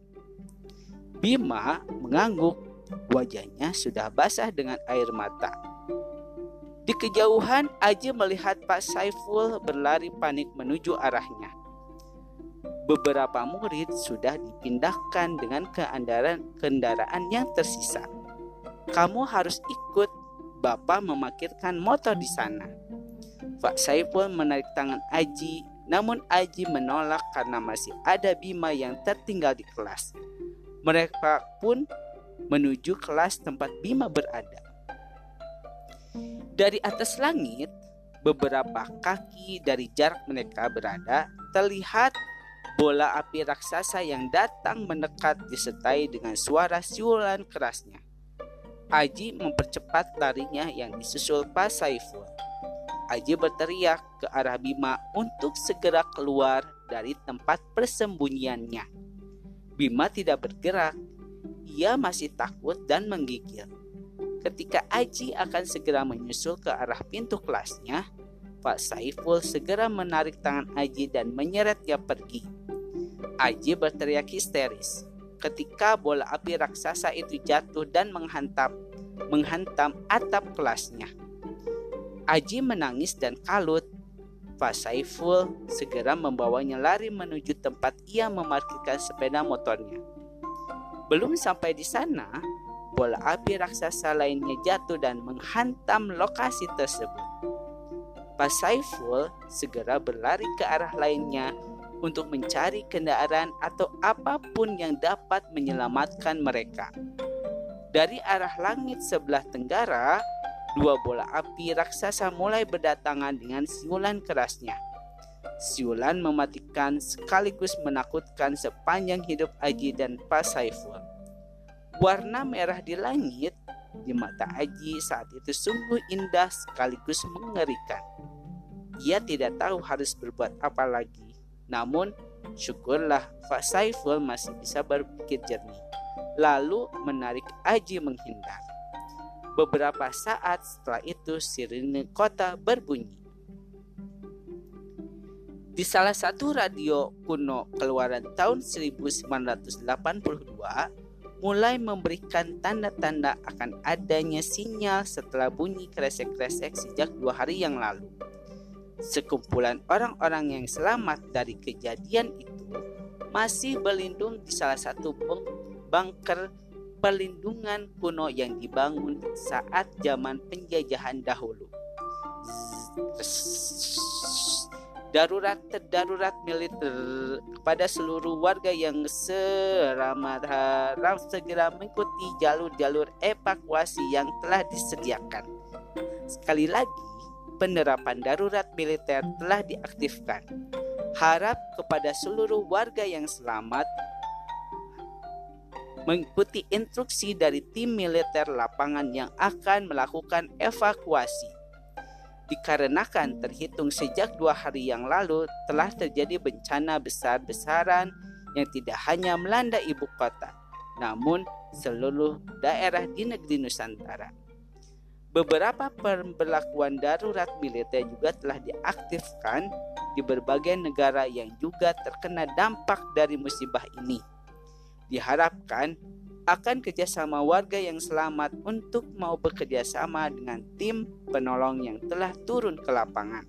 [SPEAKER 1] Bima mengangguk, wajahnya sudah basah dengan air mata. Di kejauhan, Aji melihat Pak Saiful berlari panik menuju arahnya. Beberapa murid sudah dipindahkan dengan keandaran kendaraan yang tersisa. Kamu harus ikut, Bapak memakirkan motor di sana. Pak Saiful menarik tangan Aji, namun Aji menolak karena masih ada Bima yang tertinggal di kelas. Mereka pun menuju kelas tempat Bima berada. Dari atas langit, beberapa kaki dari jarak mereka berada, terlihat bola api raksasa yang datang mendekat disertai dengan suara siulan kerasnya. Aji mempercepat larinya yang disusul Pak Saiful. Aji berteriak ke arah Bima untuk segera keluar dari tempat persembunyiannya. Bima tidak bergerak. Ia masih takut dan menggigil. Ketika Aji akan segera menyusul ke arah pintu kelasnya, Pak Saiful segera menarik tangan Aji dan menyeretnya pergi. Aji berteriak histeris ketika bola api raksasa itu jatuh dan menghantam menghantam atap kelasnya. Aji menangis dan kalut. Pak Saiful segera membawanya lari menuju tempat ia memarkirkan sepeda motornya. Belum sampai di sana, bola api raksasa lainnya jatuh dan menghantam lokasi tersebut. Pak Saiful segera berlari ke arah lainnya untuk mencari kendaraan atau apa pun yang dapat menyelamatkan mereka. Dari arah langit sebelah tenggara, dua bola api raksasa mulai berdatangan dengan siulan kerasnya. Siulan mematikan sekaligus menakutkan sepanjang hidup Aji dan Pak Saiful. Warna merah di langit di mata Aji saat itu sungguh indah sekaligus mengerikan. Ia tidak tahu harus berbuat apa lagi. Namun, syukurlah Pak Saiful masih bisa berpikir jernih. Lalu menarik Aji menghindar. Beberapa saat setelah itu sirine kota berbunyi. Di salah satu radio kuno keluaran tahun 1982, mulai memberikan tanda-tanda akan adanya sinyal setelah bunyi kresek-kresek sejak dua hari yang lalu. Sekumpulan orang-orang yang selamat dari kejadian itu masih berlindung di salah satu bunker perlindungan kuno yang dibangun saat zaman penjajahan dahulu darurat darurat militer kepada seluruh warga yang seramat harap segera mengikuti jalur-jalur evakuasi yang telah disediakan. Sekali lagi, penerapan darurat militer telah diaktifkan. Harap kepada seluruh warga yang selamat mengikuti instruksi dari tim militer lapangan yang akan melakukan evakuasi dikarenakan terhitung sejak dua hari yang lalu telah terjadi bencana besar-besaran yang tidak hanya melanda ibu kota, namun seluruh daerah di negeri Nusantara. Beberapa pemberlakuan darurat militer juga telah diaktifkan di berbagai negara yang juga terkena dampak dari musibah ini. Diharapkan akan kerjasama warga yang selamat untuk mau bekerja sama dengan tim penolong yang telah turun ke lapangan.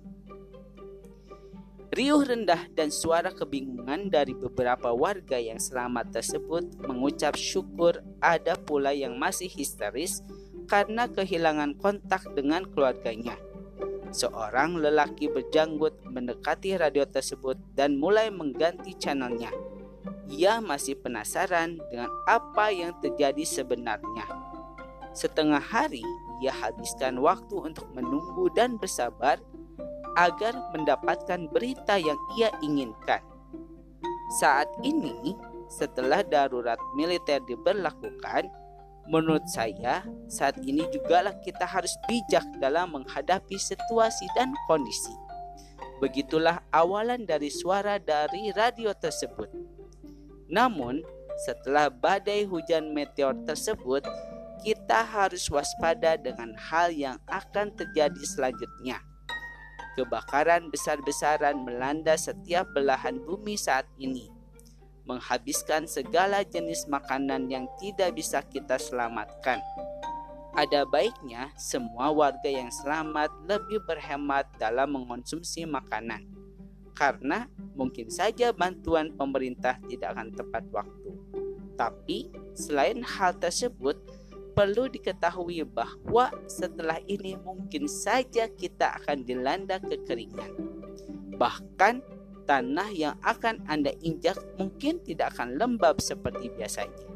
[SPEAKER 1] Riuh rendah dan suara kebingungan dari beberapa warga yang selamat tersebut mengucap syukur ada pula yang masih histeris karena kehilangan kontak dengan keluarganya. Seorang lelaki berjanggut mendekati radio tersebut dan mulai mengganti channelnya ia masih penasaran dengan apa yang terjadi sebenarnya. Setengah hari ia habiskan waktu untuk menunggu dan bersabar agar mendapatkan berita yang ia inginkan. Saat ini, setelah darurat militer diberlakukan, menurut saya saat ini jugalah kita harus bijak dalam menghadapi situasi dan kondisi. Begitulah awalan dari suara dari radio tersebut. Namun, setelah badai hujan meteor tersebut, kita harus waspada dengan hal yang akan terjadi selanjutnya. Kebakaran besar-besaran melanda setiap belahan bumi saat ini, menghabiskan segala jenis makanan yang tidak bisa kita selamatkan. Ada baiknya semua warga yang selamat lebih berhemat dalam mengonsumsi makanan karena mungkin saja bantuan pemerintah tidak akan tepat waktu. Tapi selain hal tersebut, perlu diketahui bahwa setelah ini mungkin saja kita akan dilanda kekeringan. Bahkan tanah yang akan Anda injak mungkin tidak akan lembab seperti biasanya.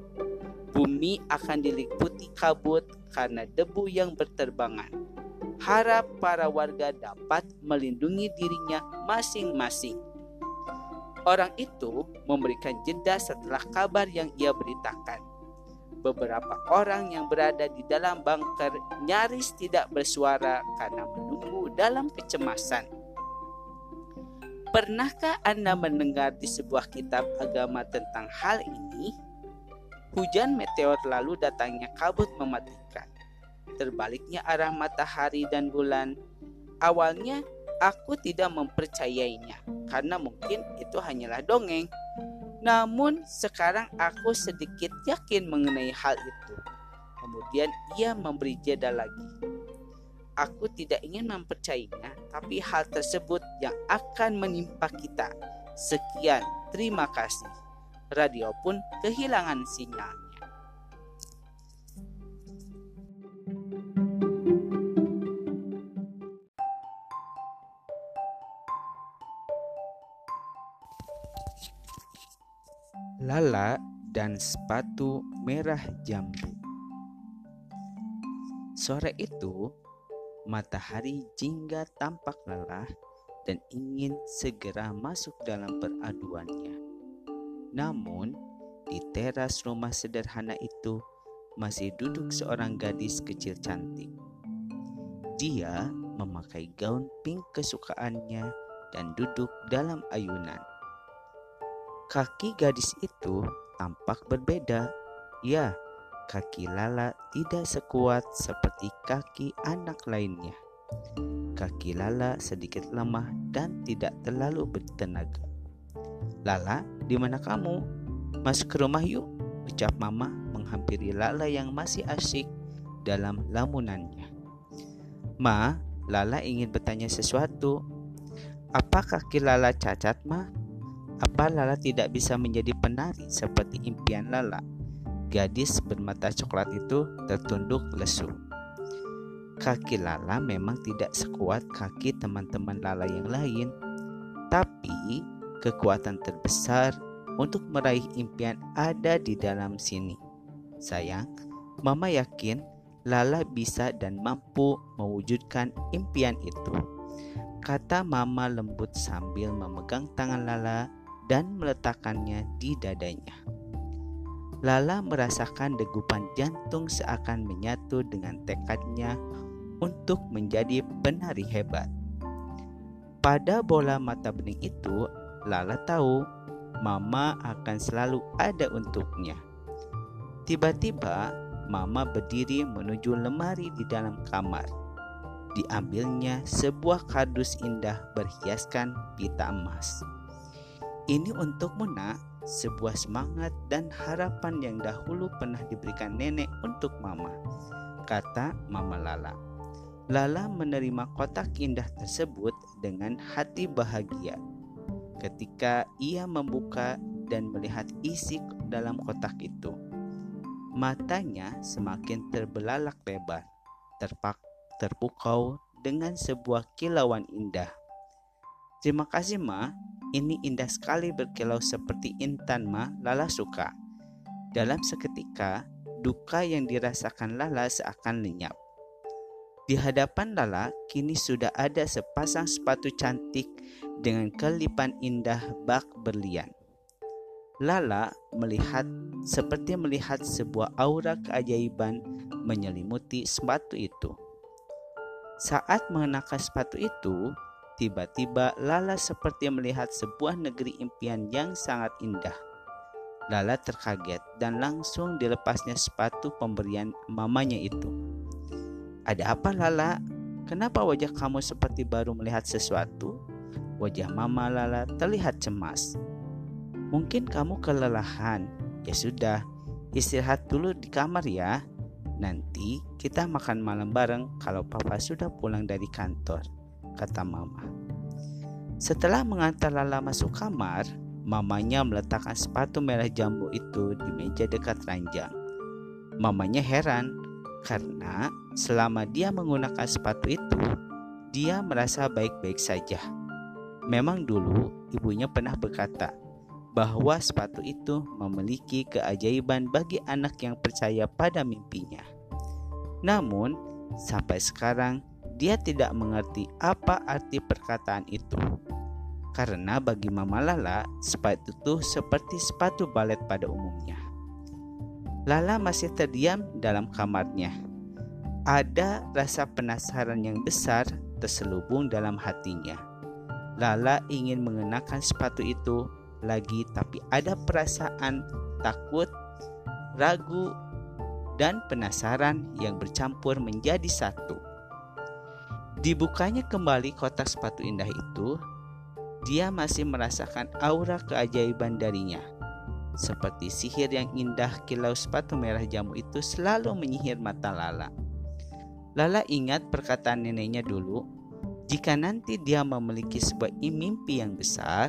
[SPEAKER 1] Bumi akan diliputi kabut karena debu yang berterbangan harap para warga dapat melindungi dirinya masing-masing. Orang itu memberikan jeda setelah kabar yang ia beritakan. Beberapa orang yang berada di dalam bunker nyaris tidak bersuara karena menunggu dalam kecemasan. Pernahkah Anda mendengar di sebuah kitab agama tentang hal ini? Hujan meteor lalu datangnya kabut mematikan. Terbaliknya arah matahari dan bulan. Awalnya aku tidak mempercayainya karena mungkin itu hanyalah dongeng. Namun sekarang aku sedikit yakin mengenai hal itu. Kemudian ia memberi jeda lagi. Aku tidak ingin mempercayainya, tapi hal tersebut yang akan menimpa kita. Sekian, terima kasih. Radio pun kehilangan sinyal. Lala dan sepatu merah jambu. Sore itu, matahari jingga tampak lelah dan ingin segera masuk dalam peraduannya. Namun, di teras rumah sederhana itu masih duduk seorang gadis kecil cantik. Dia memakai gaun pink kesukaannya dan duduk dalam ayunan. Kaki gadis itu tampak berbeda. Ya, kaki Lala tidak sekuat seperti kaki anak lainnya. Kaki Lala sedikit lemah dan tidak terlalu bertenaga. Lala, di mana kamu? Masuk ke rumah yuk, ucap Mama menghampiri Lala yang masih asyik dalam lamunannya. Ma, Lala ingin bertanya sesuatu. Apa kaki Lala cacat, Ma? Apa Lala tidak bisa menjadi penari seperti impian Lala? Gadis bermata coklat itu tertunduk lesu. Kaki Lala memang tidak sekuat kaki teman-teman Lala yang lain, tapi kekuatan terbesar untuk meraih impian ada di dalam sini. Sayang, Mama yakin Lala bisa dan mampu mewujudkan impian itu. Kata Mama lembut sambil memegang tangan Lala dan meletakkannya di dadanya. Lala merasakan degupan jantung seakan menyatu dengan tekadnya untuk menjadi penari hebat. Pada bola mata bening itu, Lala tahu Mama akan selalu ada untuknya. Tiba-tiba, Mama berdiri menuju lemari di dalam kamar. Diambilnya sebuah kardus indah berhiaskan pita emas. Ini untukmu nak, sebuah semangat dan harapan yang dahulu pernah diberikan nenek untuk mama, kata mama Lala. Lala menerima kotak indah tersebut dengan hati bahagia. Ketika ia membuka dan melihat isi dalam kotak itu, matanya semakin terbelalak lebar, terpak, terpukau dengan sebuah kilauan indah. Terima kasih, Ma, ini indah sekali berkilau seperti intan ma Lala suka. Dalam seketika, duka yang dirasakan Lala seakan lenyap. Di hadapan Lala kini sudah ada sepasang sepatu cantik dengan kelipan indah bak berlian. Lala melihat seperti melihat sebuah aura keajaiban menyelimuti sepatu itu. Saat mengenakan sepatu itu, Tiba-tiba Lala seperti melihat sebuah negeri impian yang sangat indah. Lala terkaget dan langsung dilepasnya sepatu pemberian mamanya itu. Ada apa Lala? Kenapa wajah kamu seperti baru melihat sesuatu? Wajah mama Lala terlihat cemas. Mungkin kamu kelelahan. Ya sudah, istirahat dulu di kamar ya. Nanti kita makan malam bareng kalau papa sudah pulang dari kantor kata mama. Setelah mengantar Lala masuk kamar, mamanya meletakkan sepatu merah jambu itu di meja dekat ranjang. Mamanya heran karena selama dia menggunakan sepatu itu, dia merasa baik-baik saja. Memang dulu ibunya pernah berkata bahwa sepatu itu memiliki keajaiban bagi anak yang percaya pada mimpinya. Namun, sampai sekarang dia tidak mengerti apa arti perkataan itu. Karena bagi Mama Lala, sepatu itu seperti sepatu balet pada umumnya. Lala masih terdiam dalam kamarnya. Ada rasa penasaran yang besar terselubung dalam hatinya. Lala ingin mengenakan sepatu itu lagi, tapi ada perasaan takut, ragu, dan penasaran yang bercampur menjadi satu. Dibukanya kembali kotak sepatu indah itu, dia masih merasakan aura keajaiban darinya. Seperti sihir yang indah kilau sepatu merah jamu itu selalu menyihir mata Lala. Lala ingat perkataan neneknya dulu, jika nanti dia memiliki sebuah mimpi yang besar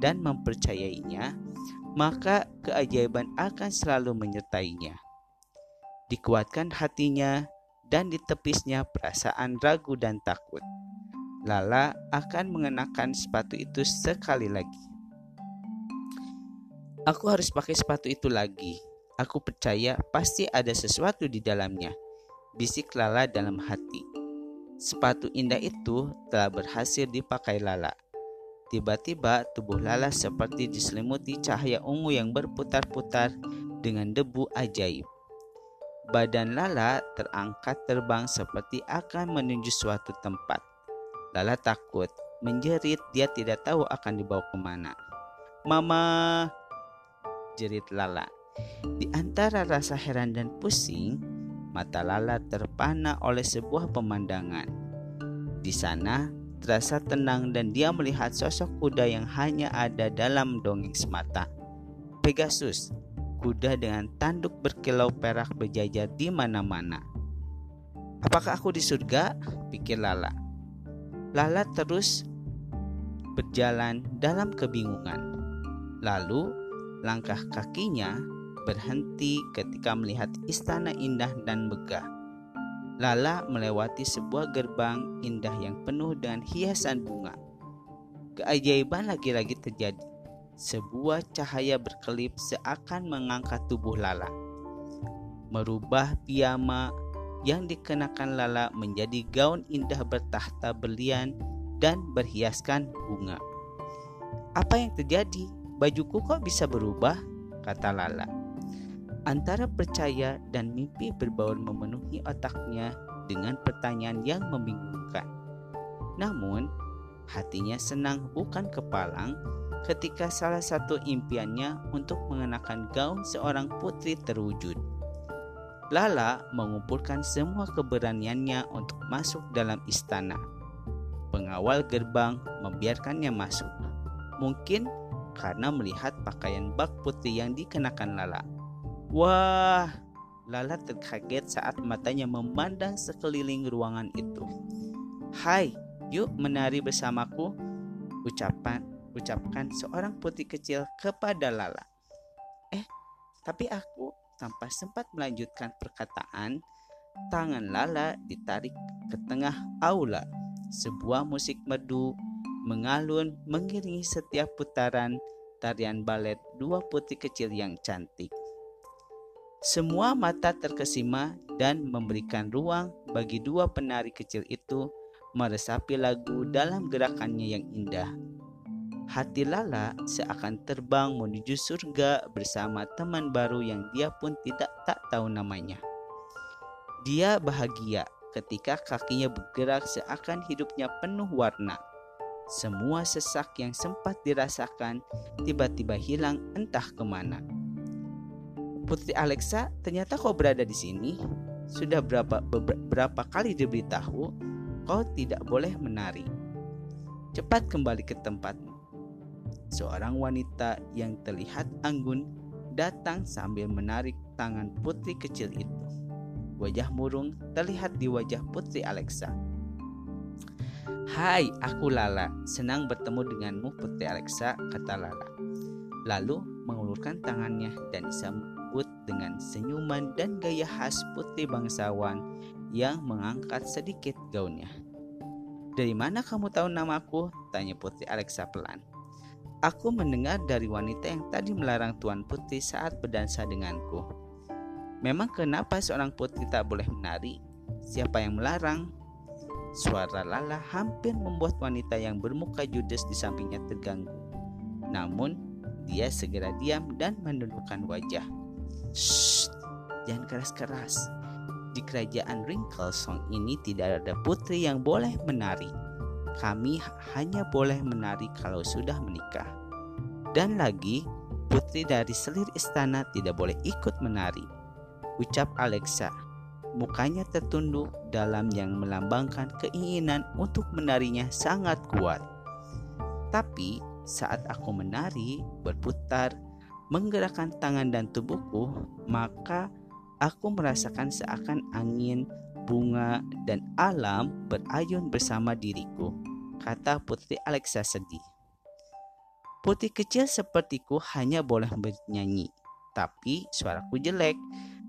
[SPEAKER 1] dan mempercayainya, maka keajaiban akan selalu menyertainya. Dikuatkan hatinya dan ditepisnya perasaan ragu dan takut. Lala akan mengenakan sepatu itu sekali lagi. Aku harus pakai sepatu itu lagi. Aku percaya pasti ada sesuatu di dalamnya. Bisik Lala dalam hati. Sepatu indah itu telah berhasil dipakai Lala. Tiba-tiba tubuh Lala seperti diselimuti cahaya ungu yang berputar-putar dengan debu ajaib. Badan Lala terangkat terbang seperti akan menuju suatu tempat. Lala takut, menjerit dia tidak tahu akan dibawa ke mana. Mama, jerit Lala. Di antara rasa heran dan pusing, mata Lala terpana oleh sebuah pemandangan. Di sana terasa tenang dan dia melihat sosok kuda yang hanya ada dalam dongeng semata. Pegasus, kuda dengan tanduk berkilau perak berjajar di mana-mana. Apakah aku di surga? pikir Lala. Lala terus berjalan dalam kebingungan. Lalu Langkah kakinya berhenti ketika melihat istana indah dan megah. Lala melewati sebuah gerbang indah yang penuh dengan hiasan bunga. Keajaiban lagi-lagi terjadi. Sebuah cahaya berkelip seakan mengangkat tubuh Lala. Merubah piyama yang dikenakan Lala menjadi gaun indah bertahta berlian dan berhiaskan bunga. Apa yang terjadi? Bajuku kok bisa berubah? kata Lala. Antara percaya dan mimpi berbaur memenuhi otaknya dengan pertanyaan yang membingungkan. Namun, hatinya senang bukan kepalang ketika salah satu impiannya untuk mengenakan gaun seorang putri terwujud. Lala mengumpulkan semua keberaniannya untuk masuk dalam istana. Pengawal gerbang membiarkannya masuk. Mungkin karena melihat pakaian bak putih yang dikenakan Lala. Wah, Lala terkaget saat matanya memandang sekeliling ruangan itu. Hai, yuk menari bersamaku, ucapan ucapkan seorang putih kecil kepada Lala. Eh, tapi aku tanpa sempat melanjutkan perkataan, tangan Lala ditarik ke tengah aula. Sebuah musik merdu mengalun mengiringi setiap putaran tarian balet dua putih kecil yang cantik. Semua mata terkesima dan memberikan ruang bagi dua penari kecil itu meresapi lagu dalam gerakannya yang indah. Hati Lala seakan terbang menuju surga bersama teman baru yang dia pun tidak tak tahu namanya. Dia bahagia ketika kakinya bergerak seakan hidupnya penuh warna. Semua sesak yang sempat dirasakan tiba-tiba hilang entah ke mana. Putri Alexa ternyata kau berada di sini. Sudah berapa beberapa kali diberitahu kau tidak boleh menari. Cepat kembali ke tempatmu. Seorang wanita yang terlihat anggun datang sambil menarik tangan putri kecil itu. Wajah murung terlihat di wajah putri Alexa. Hai, aku Lala. Senang bertemu denganmu, Putri Alexa, kata Lala. Lalu mengulurkan tangannya dan disambut dengan senyuman dan gaya khas putri bangsawan yang mengangkat sedikit gaunnya. Dari mana kamu tahu namaku? Tanya Putri Alexa pelan. Aku mendengar dari wanita yang tadi melarang Tuan Putri saat berdansa denganku. Memang kenapa seorang putri tak boleh menari? Siapa yang melarang? Suara Lala hampir membuat wanita yang bermuka judes di sampingnya terganggu. Namun, dia segera diam dan menundukkan wajah. Shh, jangan keras-keras. Di kerajaan Song ini tidak ada putri yang boleh menari. Kami hanya boleh menari kalau sudah menikah. Dan lagi, putri dari selir istana tidak boleh ikut menari. Ucap Alexa. Mukanya tertunduk dalam yang melambangkan keinginan untuk menarinya sangat kuat. Tapi saat aku menari, berputar, menggerakkan tangan dan tubuhku, maka aku merasakan seakan angin, bunga, dan alam berayun bersama diriku, kata Putri Alexa sedih. Putri kecil sepertiku hanya boleh bernyanyi, tapi suaraku jelek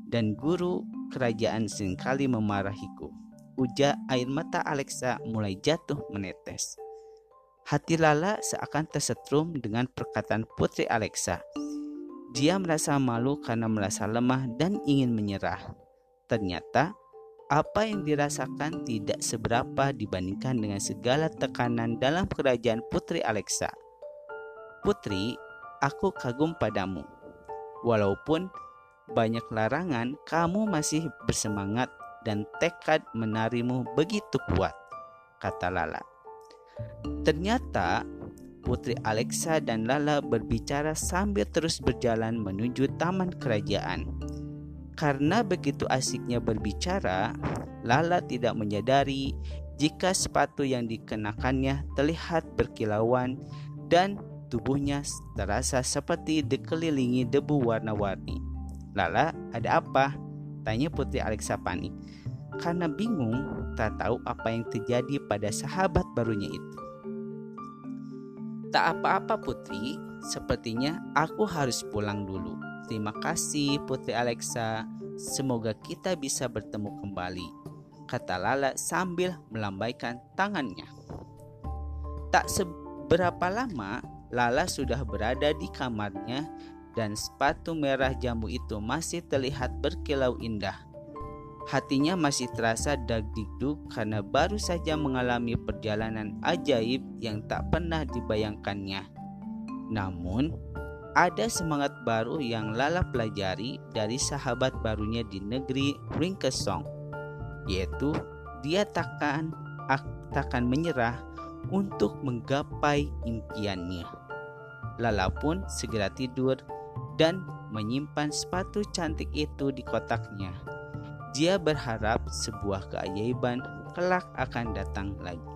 [SPEAKER 1] dan guru kerajaan sering kali memarahiku. Uja air mata Alexa mulai jatuh menetes. Hati Lala seakan tersetrum dengan perkataan Putri Alexa dia merasa malu karena merasa lemah dan ingin menyerah. Ternyata, apa yang dirasakan tidak seberapa dibandingkan dengan segala tekanan dalam kerajaan Putri Alexa. Putri, aku kagum padamu. Walaupun banyak larangan, kamu masih bersemangat dan tekad menarimu begitu kuat, kata Lala. Ternyata Putri Alexa dan Lala berbicara sambil terus berjalan menuju taman kerajaan. Karena begitu asiknya berbicara, Lala tidak menyadari jika sepatu yang dikenakannya terlihat berkilauan dan tubuhnya terasa seperti dikelilingi debu warna-warni. Lala, ada apa? Tanya Putri Alexa panik. Karena bingung, tak tahu apa yang terjadi pada sahabat barunya itu. Tak apa-apa Putri, sepertinya aku harus pulang dulu. Terima kasih Putri Alexa, semoga kita bisa bertemu kembali. Kata Lala sambil melambaikan tangannya. Tak seberapa lama, Lala sudah berada di kamarnya dan sepatu merah jambu itu masih terlihat berkilau indah. Hatinya masih terasa dagdikduk karena baru saja mengalami perjalanan ajaib yang tak pernah dibayangkannya. Namun, ada semangat baru yang Lala pelajari dari sahabat barunya di negeri Ringkesong, yaitu dia takkan takkan menyerah untuk menggapai impiannya. Lala pun segera tidur dan menyimpan sepatu cantik itu di kotaknya. Dia berharap sebuah keajaiban kelak akan datang lagi.